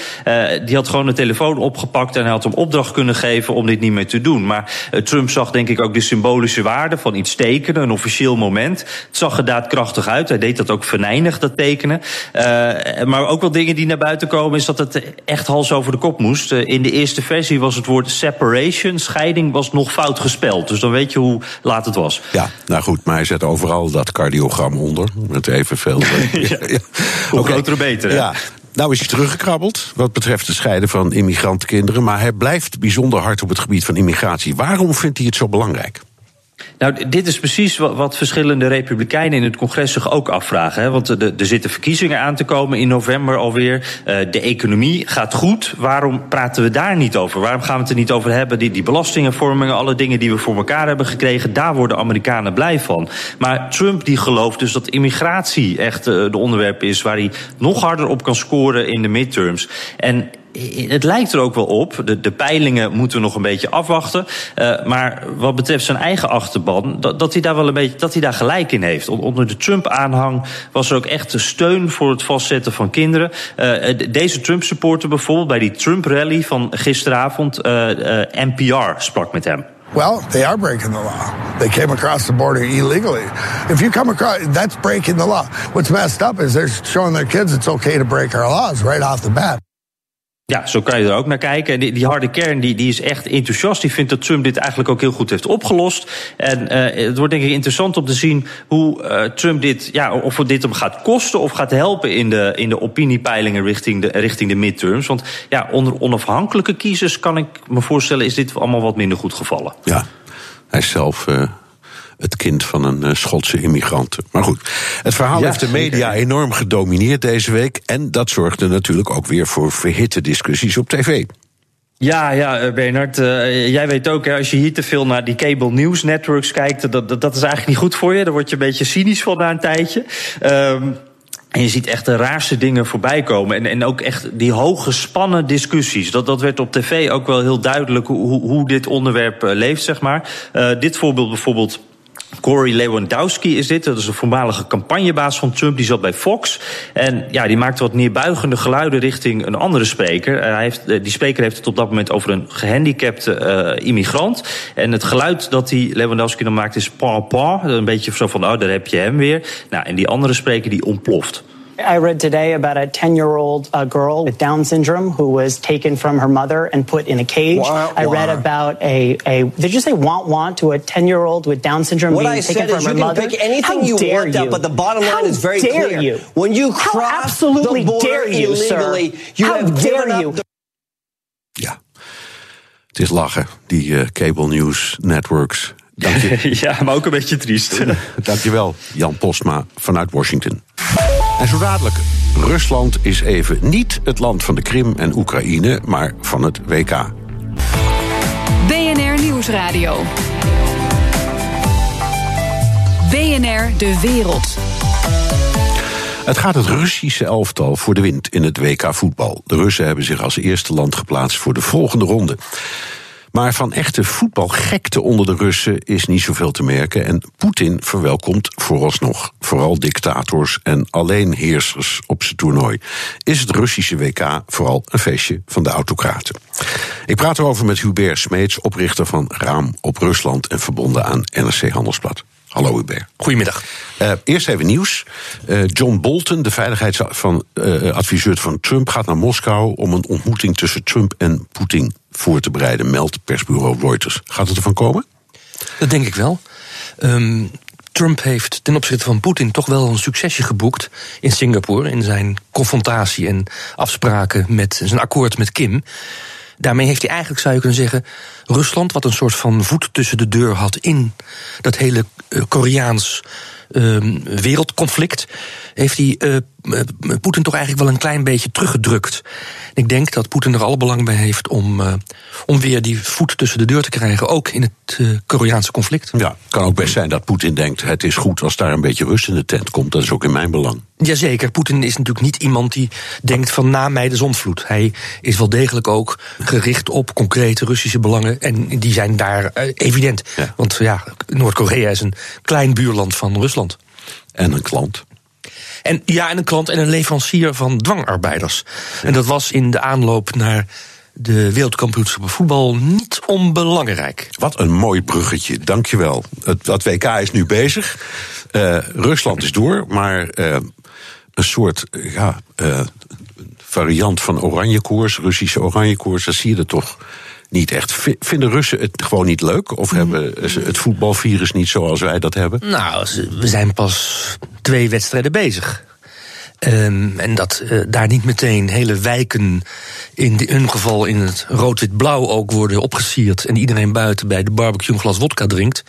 die had gewoon de telefoon opgepakt en hij had hem opdracht kunnen geven om dit niet meer te doen. Maar Trump zag denk ik ook de symbolische waarde van iets tekenen, een officieel moment. Het zag er daadkrachtig uit. Hij deed dat ook venijnig, dat tekenen. Uh, maar ook wel dingen die naar buiten komen, is dat het echt hals over de kop moest. Uh, in de eerste versie was het woord separation, scheiding, was nog fout gespeld. Dus dan weet je hoe laat het was. Ja, nou goed, maar hij zet overal dat cardiogram onder. Met evenveel. ja. ja. Hoe okay. groter, beter. Ja. Nou is hij teruggekrabbeld wat betreft het scheiden van immigrantenkinderen. Maar hij blijft bijzonder hard op het gebied van immigratie. Waarom vindt hij het zo belangrijk? Nou, dit is precies wat, verschillende republikeinen in het congres zich ook afvragen. Hè? Want er zitten verkiezingen aan te komen in november alweer. Uh, de economie gaat goed. Waarom praten we daar niet over? Waarom gaan we het er niet over hebben? Die, die belastingenvormingen, alle dingen die we voor elkaar hebben gekregen, daar worden Amerikanen blij van. Maar Trump die gelooft dus dat immigratie echt uh, de onderwerp is waar hij nog harder op kan scoren in de midterms. En het lijkt er ook wel op. De, de peilingen moeten we nog een beetje afwachten. Uh, maar wat betreft zijn eigen achterban, dat, dat, hij daar wel een beetje dat hij daar gelijk in heeft. Onder de Trump-aanhang was er ook echt steun voor het vastzetten van kinderen. Uh, deze Trump-supporter bijvoorbeeld bij die Trump-rally van gisteravond, uh, NPR sprak met hem. Well, they are breaking the law. They came across the border illegally. If you come across, that's breaking the law. What's messed up is they're showing their kids it's okay to break our laws right off the bat. Ja, zo kan je er ook naar kijken. En die, die harde kern die, die is echt enthousiast. Die vindt dat Trump dit eigenlijk ook heel goed heeft opgelost. En uh, het wordt denk ik interessant om te zien hoe uh, Trump dit, ja, of dit hem gaat kosten of gaat helpen in de, in de opiniepeilingen richting de, richting de midterms. Want ja, onder onafhankelijke kiezers kan ik me voorstellen, is dit allemaal wat minder goed gevallen. Ja, hij is zelf. Uh het kind van een uh, Schotse immigranten. Maar goed, het verhaal heeft de media enorm gedomineerd deze week. En dat zorgde natuurlijk ook weer voor verhitte discussies op tv. Ja, ja, eh, Bernard. Uh, jij weet ook, hè, als je hier te veel naar die cable news networks kijkt, dat, dat, dat is eigenlijk niet goed voor je. Daar word je een beetje cynisch van na een tijdje. Um, en je ziet echt de raarste dingen voorbij komen. En, en ook echt die hooggespannen discussies. Dat, dat werd op tv ook wel heel duidelijk hoe, hoe dit onderwerp leeft, zeg maar. Uh, dit voorbeeld bijvoorbeeld Corey Lewandowski is dit. Dat is een voormalige campagnebaas van Trump. Die zat bij Fox. En ja, die maakte wat neerbuigende geluiden richting een andere spreker. hij heeft, eh, die spreker heeft het op dat moment over een gehandicapte uh, immigrant. En het geluid dat die Lewandowski dan maakt is pa pa. Een beetje zo van, oh, daar heb je hem weer. Nou, en die andere spreker die ontploft. I read today about a 10 year old uh, girl with Down syndrome who was taken from her mother and put in a cage. Wah, I read about a, a, did you say want want to a 10 year old with Down syndrome what being I taken said from is her you can pick anything How you dare want you? up, but the bottom line How is very dare clear. You? When you How absolutely the border dare you, illegally, sir? you How have dare given you? up the Ja, het is lachen, die uh, cable news networks. Dank je. ja, maar ook een beetje triest. Dankjewel, Jan Postma vanuit Washington. En zo dadelijk, Rusland is even niet het land van de Krim en Oekraïne, maar van het WK. BNR Nieuwsradio. BNR De Wereld. Het gaat het Russische elftal voor de wind in het WK voetbal. De Russen hebben zich als eerste land geplaatst voor de volgende ronde. Maar van echte voetbalgekte onder de Russen is niet zoveel te merken. En Poetin verwelkomt vooralsnog vooral dictators en alleenheersers op zijn toernooi. Is het Russische WK vooral een feestje van de autocraten? Ik praat erover met Hubert Smeets, oprichter van Raam op Rusland en verbonden aan NRC Handelsblad. Hallo Hubert. Goedemiddag. Uh, eerst even nieuws. Uh, John Bolton, de veiligheidsadviseur uh, van Trump, gaat naar Moskou om een ontmoeting tussen Trump en Poetin voor te bereiden, meldt persbureau Reuters. Gaat het ervan komen? Dat denk ik wel. Um, Trump heeft ten opzichte van Poetin toch wel een succesje geboekt in Singapore in zijn confrontatie en afspraken met zijn akkoord met Kim. Daarmee heeft hij eigenlijk, zou je kunnen zeggen, Rusland, wat een soort van voet tussen de deur had in dat hele uh, Koreaans uh, wereldconflict, heeft hij uh, Poetin toch eigenlijk wel een klein beetje teruggedrukt. Ik denk dat Poetin er alle belang bij heeft om, uh, om weer die voet tussen de deur te krijgen, ook in het uh, Koreaanse conflict. Ja, kan ook best zijn dat Poetin denkt: het is goed als daar een beetje rust in de tent komt. Dat is ook in mijn belang. Jazeker, Poetin is natuurlijk niet iemand die denkt van na mij de zondvloed. Hij is wel degelijk ook gericht op concrete Russische belangen. En die zijn daar uh, evident. Ja. Want ja, Noord-Korea is een klein buurland van Rusland. En een klant. En ja, en een klant en een leverancier van dwangarbeiders. En dat was in de aanloop naar de wereldkampioenschappen voetbal niet onbelangrijk. Wat een mooi bruggetje, dankjewel. Het, dat WK is nu bezig. Uh, Rusland is door, maar uh, een soort ja, uh, variant van oranje koers, Russische oranje koers, dat zie je er toch niet echt. Vinden Russen het gewoon niet leuk? Of hebben ze het voetbalvirus niet zoals wij dat hebben? Nou, we zijn pas twee wedstrijden bezig. Um, en dat uh, daar niet meteen hele wijken, in hun geval in het rood-wit-blauw ook, worden opgesierd. en iedereen buiten bij de barbecue een glas wodka drinkt.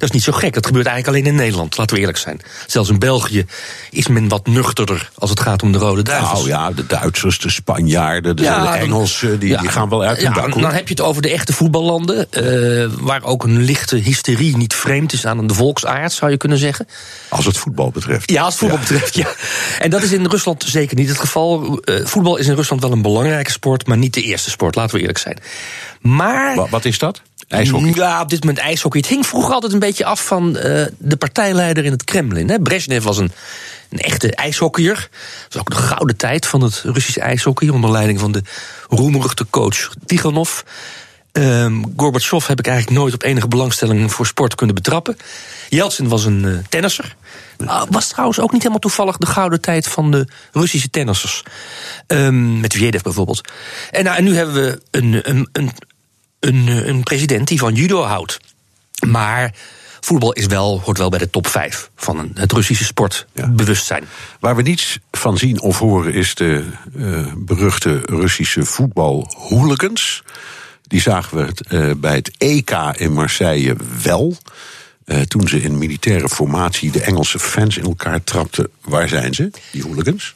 Dat is niet zo gek. Dat gebeurt eigenlijk alleen in Nederland, laten we eerlijk zijn. Zelfs in België is men wat nuchterder als het gaat om de Rode Duivels. Nou ja, de Duitsers, de Spanjaarden, de, ja, de Engelsen, die, ja, die, gaan wel uit ja, Dan heb je het over de echte voetballanden, uh, waar ook een lichte hysterie niet vreemd is aan de volksaard, zou je kunnen zeggen. Als het voetbal betreft. Ja, als het voetbal betreft, ja. En dat is in Rusland zeker niet het geval. Uh, voetbal is in Rusland wel een belangrijke sport, maar niet de eerste sport, laten we eerlijk zijn. Maar. Wat is dat? IJshockey? Ja, op dit moment ijshockey. Het hing vroeger altijd een beetje af van uh, de partijleider in het Kremlin. Hè. Brezhnev was een, een echte ijshockeyer. Dat was ook de gouden tijd van het Russische ijshockey... onder leiding van de roemruchte coach Tiganov. Um, Gorbachev heb ik eigenlijk nooit op enige belangstelling voor sport kunnen betrappen. Yeltsin was een uh, tennisser. Uh, was trouwens ook niet helemaal toevallig de gouden tijd van de Russische tennissers. Um, met Viedev bijvoorbeeld. En, nou, en nu hebben we een, een, een, een, eh, een president die van judo houdt. Maar voetbal is wel, hoort wel bij de top 5 van het Russische sportbewustzijn. Waar we niets van zien of horen is de uh, beruchte Russische voetbalhooligans. Die zagen we uh, bij het EK in Marseille wel. Toen ze in militaire formatie de Engelse fans in elkaar trapten. Waar zijn ze, die hooligans?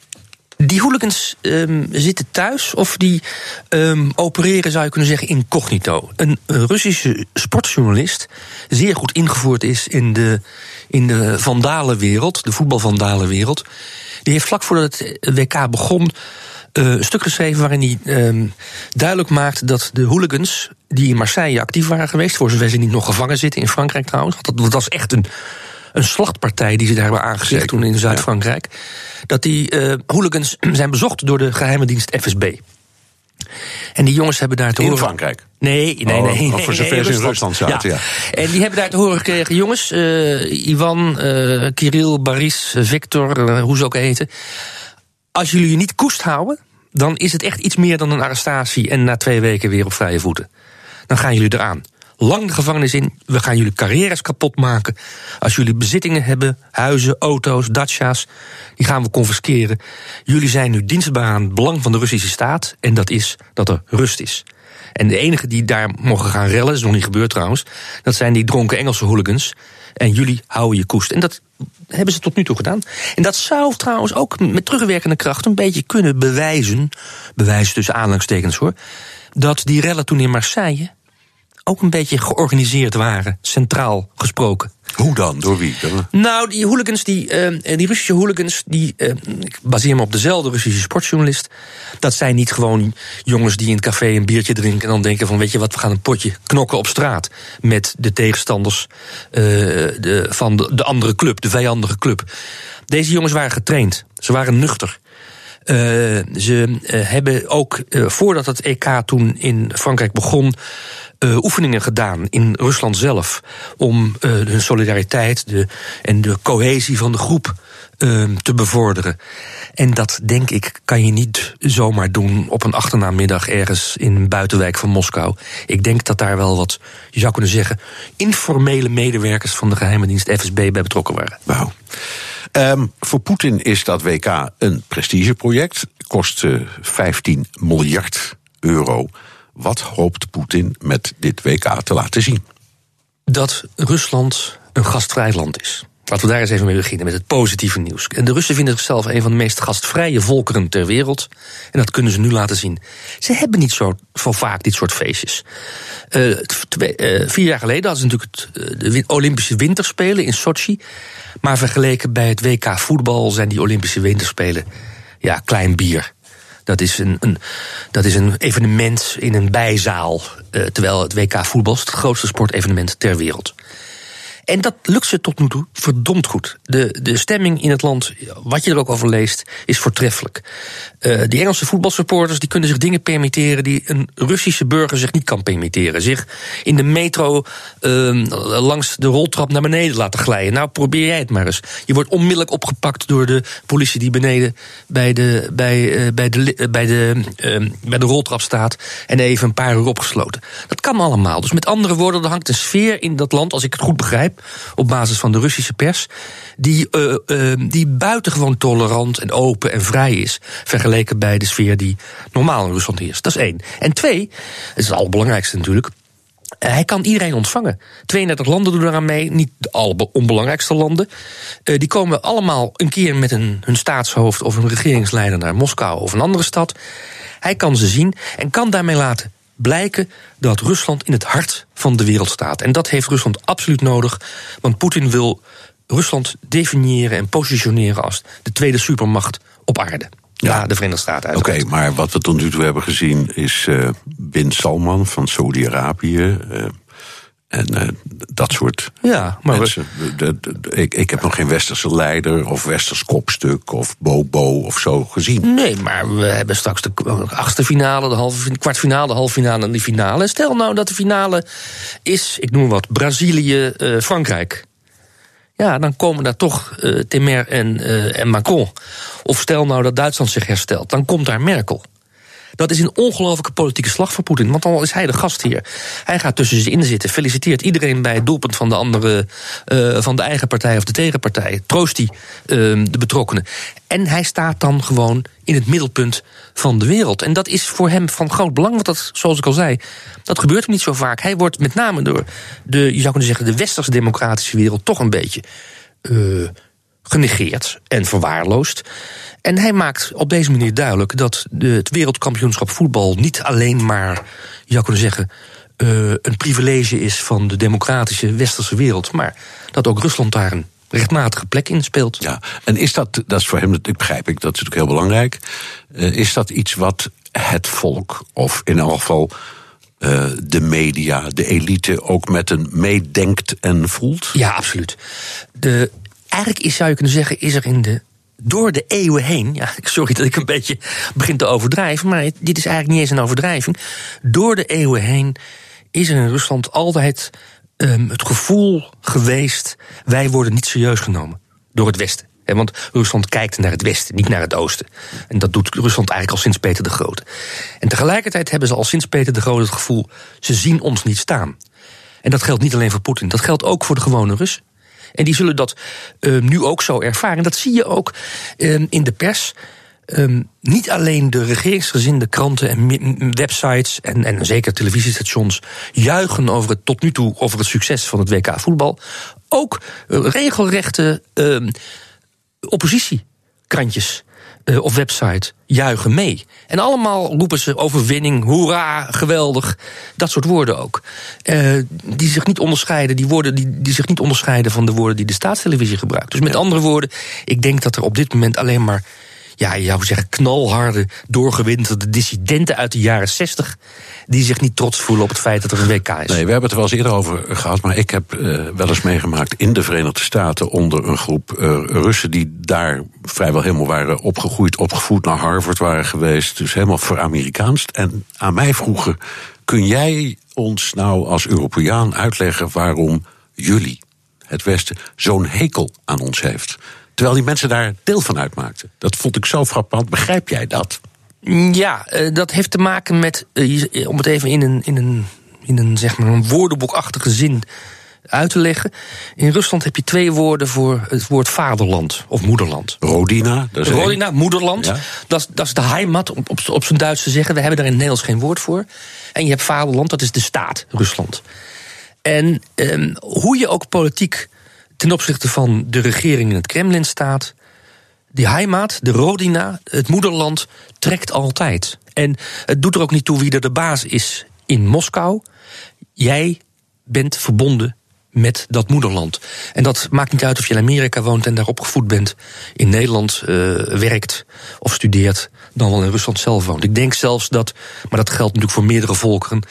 Die hooligans um, zitten thuis of die um, opereren, zou je kunnen zeggen, incognito. Een Russische sportjournalist, zeer goed ingevoerd is in de, in de vandalenwereld, de voetbalvandalenwereld. Die heeft vlak voordat het WK begon uh, een stuk geschreven waarin hij um, duidelijk maakt dat de hooligans die in Marseille actief waren geweest, voor zover ze niet nog gevangen zitten in Frankrijk trouwens, dat was echt een een slachtpartij die ze daar hebben aangezet toen in Zuid-Frankrijk. Dat die uh, hooligans zijn bezocht door de geheime dienst FSB. En die jongens hebben daar te in horen. In Frankrijk? Nee, nee, nee. Oh, nee voor zover ze in Rusland zaten, ja. ja. En die hebben daar te horen gekregen: jongens, uh, Ivan, uh, Kirill, Baris, Victor, hoe ze ook heten. Als jullie je niet koest houden, dan is het echt iets meer dan een arrestatie en na twee weken weer op vrije voeten. Dan gaan jullie eraan lang de gevangenis in. We gaan jullie carrières kapot maken. Als jullie bezittingen hebben, huizen, auto's, dacia's, die gaan we confisceren. Jullie zijn nu dienstbaar aan het belang van de Russische staat. En dat is dat er rust is. En de enige die daar mogen gaan rellen, dat is nog niet gebeurd trouwens, dat zijn die dronken Engelse hooligans. En jullie houden je koest. En dat hebben ze tot nu toe gedaan. En dat zou trouwens ook met terugwerkende kracht een beetje kunnen bewijzen, bewijzen tussen aanhalingstekens hoor, dat die rellen toen in Marseille ook een beetje georganiseerd waren, centraal gesproken. Hoe dan? Door wie? Nou, die hooligans, die, uh, die Russische hooligans, die, uh, ik baseer me op dezelfde Russische sportjournalist. Dat zijn niet gewoon jongens die in het café een biertje drinken en dan denken van, weet je wat, we gaan een potje knokken op straat met de tegenstanders uh, de, van de, de andere club, de vijandige club. Deze jongens waren getraind, ze waren nuchter. Uh, ze uh, hebben ook, uh, voordat het EK toen in Frankrijk begon, oefeningen gedaan in Rusland zelf. Om hun solidariteit de, en de cohesie van de groep uh, te bevorderen. En dat, denk ik, kan je niet zomaar doen op een achternamiddag ergens in een buitenwijk van Moskou. Ik denk dat daar wel wat, je zou kunnen zeggen, informele medewerkers van de geheime dienst FSB bij betrokken waren. Wauw. Um, voor Poetin is dat WK een prestigeproject. Kost uh, 15 miljard euro. Wat hoopt Poetin met dit WK te laten zien? Dat Rusland een gastvrij land is. Laten we daar eens even mee beginnen met het positieve nieuws. De Russen vinden zichzelf een van de meest gastvrije volkeren ter wereld. En dat kunnen ze nu laten zien. Ze hebben niet zo, zo vaak dit soort feestjes. Twee, uh, vier jaar geleden hadden ze natuurlijk het, uh, de Olympische Winterspelen in Sochi. Maar vergeleken bij het WK voetbal zijn die Olympische Winterspelen ja, klein bier. Dat is een, een, dat is een evenement in een bijzaal. Terwijl het WK voetbal het grootste sportevenement ter wereld. En dat lukt ze tot nu toe verdomd goed. De, de stemming in het land, wat je er ook over leest, is voortreffelijk. Uh, die Engelse voetbalsupporters die kunnen zich dingen permitteren die een Russische burger zich niet kan permitteren. Zich in de metro uh, langs de roltrap naar beneden laten glijden. Nou, probeer jij het maar eens. Je wordt onmiddellijk opgepakt door de politie die beneden bij de, bij, uh, bij de, bij de, bij de roltrap staat en even een paar uur opgesloten. Dat kan allemaal. Dus met andere woorden, er hangt een sfeer in dat land, als ik het goed begrijp op basis van de Russische pers, die, uh, uh, die buitengewoon tolerant en open en vrij is, vergeleken bij de sfeer die normaal in Rusland heerst. Dat is één. En twee, het is het allerbelangrijkste natuurlijk, hij kan iedereen ontvangen. 32 landen doen eraan mee, niet de alle onbelangrijkste landen. Die komen allemaal een keer met een, hun staatshoofd of een regeringsleider naar Moskou of een andere stad. Hij kan ze zien en kan daarmee laten blijken dat Rusland in het hart van de wereld staat. En dat heeft Rusland absoluut nodig, want Poetin wil Rusland definiëren en positioneren als de tweede supermacht op aarde. Ja, de Verenigde Staten. Oké, maar wat we tot nu toe hebben gezien is uh, Bin Salman van Saudi-Arabië. Uh, en uh, dat soort ja, maar mensen. Ik, ik heb nog geen westerse leider of westers kopstuk of bobo of zo gezien. Nee, maar we hebben straks de achtste finale, de halve kwartfinale, de halve finale en de finale. Stel nou dat de finale is, ik noem wat, Brazilië, uh, Frankrijk. Ja, dan komen daar toch uh, Temer en, en Macron. Of stel nou dat Duitsland zich herstelt, dan komt daar Merkel. Dat is een ongelofelijke politieke slag voor Poetin. Want dan is hij de gastheer. Hij gaat tussen ze in zitten. Feliciteert iedereen bij het doelpunt van de andere. Uh, van de eigen partij of de tegenpartij. Troost hij uh, de betrokkenen. En hij staat dan gewoon in het middelpunt van de wereld. En dat is voor hem van groot belang. Want dat, zoals ik al zei, dat gebeurt hem niet zo vaak. Hij wordt met name door de, je zou kunnen zeggen, de westerse democratische wereld toch een beetje. Uh, genegeerd en verwaarloosd. En hij maakt op deze manier duidelijk dat de, het wereldkampioenschap voetbal niet alleen maar, je zou kunnen zeggen, uh, een privilege is van de democratische westerse wereld, maar dat ook Rusland daar een rechtmatige plek in speelt. Ja, en is dat, dat is voor hem, dat begrijp ik, dat is natuurlijk heel belangrijk. Uh, is dat iets wat het volk, of in elk geval uh, de media, de elite, ook met een meedenkt en voelt? Ja, absoluut. De, eigenlijk is, zou je kunnen zeggen, is er in de door de eeuwen heen, ja, sorry dat ik een beetje begin te overdrijven, maar dit is eigenlijk niet eens een overdrijving. Door de eeuwen heen is er in Rusland altijd um, het gevoel geweest: wij worden niet serieus genomen door het Westen. Want Rusland kijkt naar het Westen, niet naar het Oosten. En dat doet Rusland eigenlijk al sinds Peter de Grote. En tegelijkertijd hebben ze al sinds Peter de Grote het gevoel: ze zien ons niet staan. En dat geldt niet alleen voor Poetin, dat geldt ook voor de gewone Russen. En die zullen dat uh, nu ook zo ervaren. Dat zie je ook uh, in de pers. Um, niet alleen de regeringsgezinde kranten en websites en, en zeker televisiestations juichen over het tot nu toe over het succes van het WK voetbal. Ook uh, regelrechte uh, oppositiekrantjes uh, of website juichen mee. En allemaal roepen ze overwinning, hoera, geweldig. Dat soort woorden ook. Uh, die zich niet onderscheiden, die woorden die, die zich niet onderscheiden van de woorden die de staatstelevisie gebruikt. Dus met andere woorden, ik denk dat er op dit moment alleen maar ja, je zou zeggen, knalharde, doorgewinterde dissidenten uit de jaren 60. die zich niet trots voelen op het feit dat er een WK is. Nee, we hebben het er wel eens eerder over gehad. maar ik heb uh, wel eens meegemaakt in de Verenigde Staten. onder een groep uh, Russen die daar vrijwel helemaal waren opgegroeid, opgevoed naar Harvard waren geweest. dus helemaal voor Amerikaans. En aan mij vroegen: kun jij ons nou als Europeaan uitleggen waarom jullie, het Westen, zo'n hekel aan ons heeft? Terwijl die mensen daar deel van uitmaakten. Dat vond ik zo frappant. Begrijp jij dat? Ja, uh, dat heeft te maken met, uh, om het even in een, in een, in een, zeg maar een woordenboekachtige zin uit te leggen. In Rusland heb je twee woorden voor het woord vaderland of moederland. Rodina, dat is Rodina, moederland. Ja. Dat, is, dat is de heimat, op, op, op zijn Duits te zeggen. We hebben daar in het Nederlands geen woord voor. En je hebt vaderland, dat is de staat, Rusland. En um, hoe je ook politiek ten opzichte van de regering in het Kremlin staat. Die heimat, de Rodina, het moederland, trekt altijd. En het doet er ook niet toe wie er de baas is in Moskou. Jij bent verbonden met dat moederland. En dat maakt niet uit of je in Amerika woont en daar opgevoed bent, in Nederland uh, werkt of studeert, dan wel in Rusland zelf woont. Ik denk zelfs dat, maar dat geldt natuurlijk voor meerdere volkeren,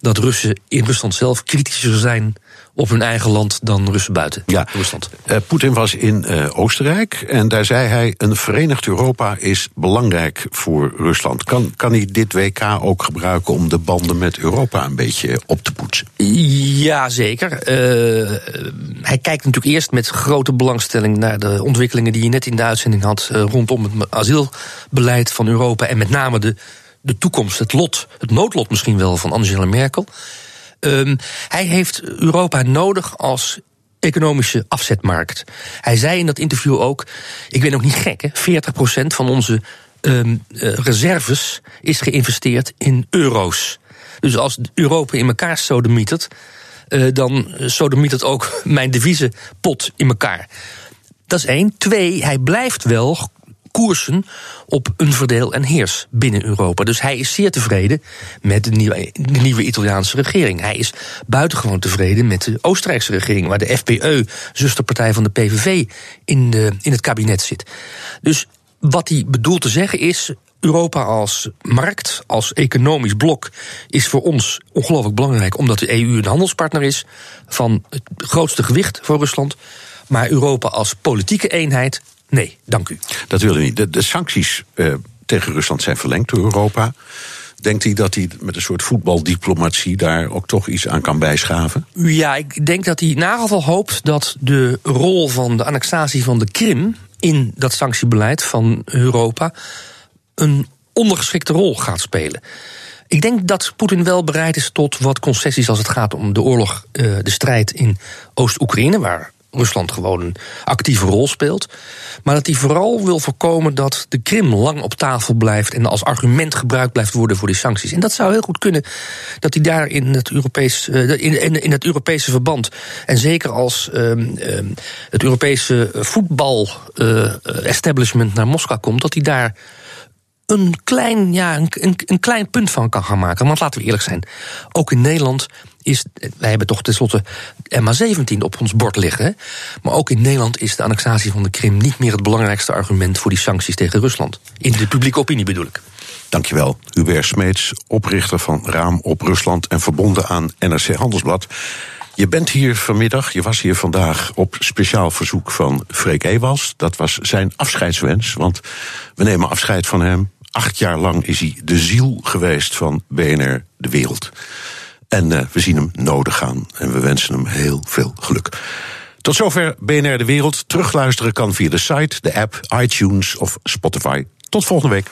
dat Russen in Rusland zelf kritischer zijn op hun eigen land dan Russen buiten ja. Rusland. Uh, Poetin was in uh, Oostenrijk en daar zei hij: een verenigd Europa is belangrijk voor Rusland. Kan, kan hij dit WK ook gebruiken om de banden met Europa een beetje op te poetsen? Ja, zeker. Uh, hij kijkt natuurlijk eerst met grote belangstelling naar de ontwikkelingen die je net in de uitzending had rondom het asielbeleid van Europa en met name de, de toekomst, het lot, het noodlot misschien wel van Angela Merkel. Um, hij heeft Europa nodig als economische afzetmarkt. Hij zei in dat interview ook: ik ben ook niet gek, hè? 40% van onze um, reserves is geïnvesteerd in euro's. Dus als Europa in elkaar sodemietert, uh, dan sodemietert ook mijn deviezenpot in elkaar. Dat is één. Twee, hij blijft wel koersen op een verdeel en heers binnen Europa. Dus hij is zeer tevreden met de nieuwe, de nieuwe Italiaanse regering. Hij is buitengewoon tevreden met de Oostenrijkse regering, waar de FPE, zusterpartij van de PVV, in, de, in het kabinet zit. Dus wat hij bedoelt te zeggen is. Europa als markt, als economisch blok, is voor ons ongelooflijk belangrijk, omdat de EU een handelspartner is van het grootste gewicht voor Rusland. Maar Europa als politieke eenheid, nee, dank u. Dat wil u niet. De, de sancties uh, tegen Rusland zijn verlengd door Europa. Denkt hij dat hij met een soort voetbaldiplomatie daar ook toch iets aan kan bijschaven? Ja, ik denk dat hij in geval hoopt dat de rol van de annexatie van de Krim in dat sanctiebeleid van Europa een ondergeschikte rol gaat spelen. Ik denk dat Poetin wel bereid is tot wat concessies als het gaat om de oorlog, eh, de strijd in Oost-Oekraïne, waar Rusland gewoon een actieve rol speelt. Maar dat hij vooral wil voorkomen dat de Krim lang op tafel blijft en als argument gebruikt blijft worden voor die sancties. En dat zou heel goed kunnen dat hij daar in het, Europees, eh, in, in het Europese verband. En zeker als um, het Europese voetbal-establishment uh, naar Moskou komt, dat hij daar een klein, ja, een, een, klein punt van kan gaan maken. Want laten we eerlijk zijn, ook in Nederland is. Wij hebben toch tenslotte MA17 op ons bord liggen. Maar ook in Nederland is de annexatie van de Krim niet meer het belangrijkste argument voor die sancties tegen Rusland. In de publieke opinie bedoel ik. Dankjewel, Hubert Smeets, oprichter van Raam op Rusland en verbonden aan NRC Handelsblad. Je bent hier vanmiddag, je was hier vandaag op speciaal verzoek van Freek Ewals. Dat was zijn afscheidswens, want we nemen afscheid van hem. Acht jaar lang is hij de ziel geweest van BNR De Wereld. En uh, we zien hem nodig gaan en we wensen hem heel veel geluk. Tot zover BNR De Wereld. Terugluisteren kan via de site, de app, iTunes of Spotify. Tot volgende week.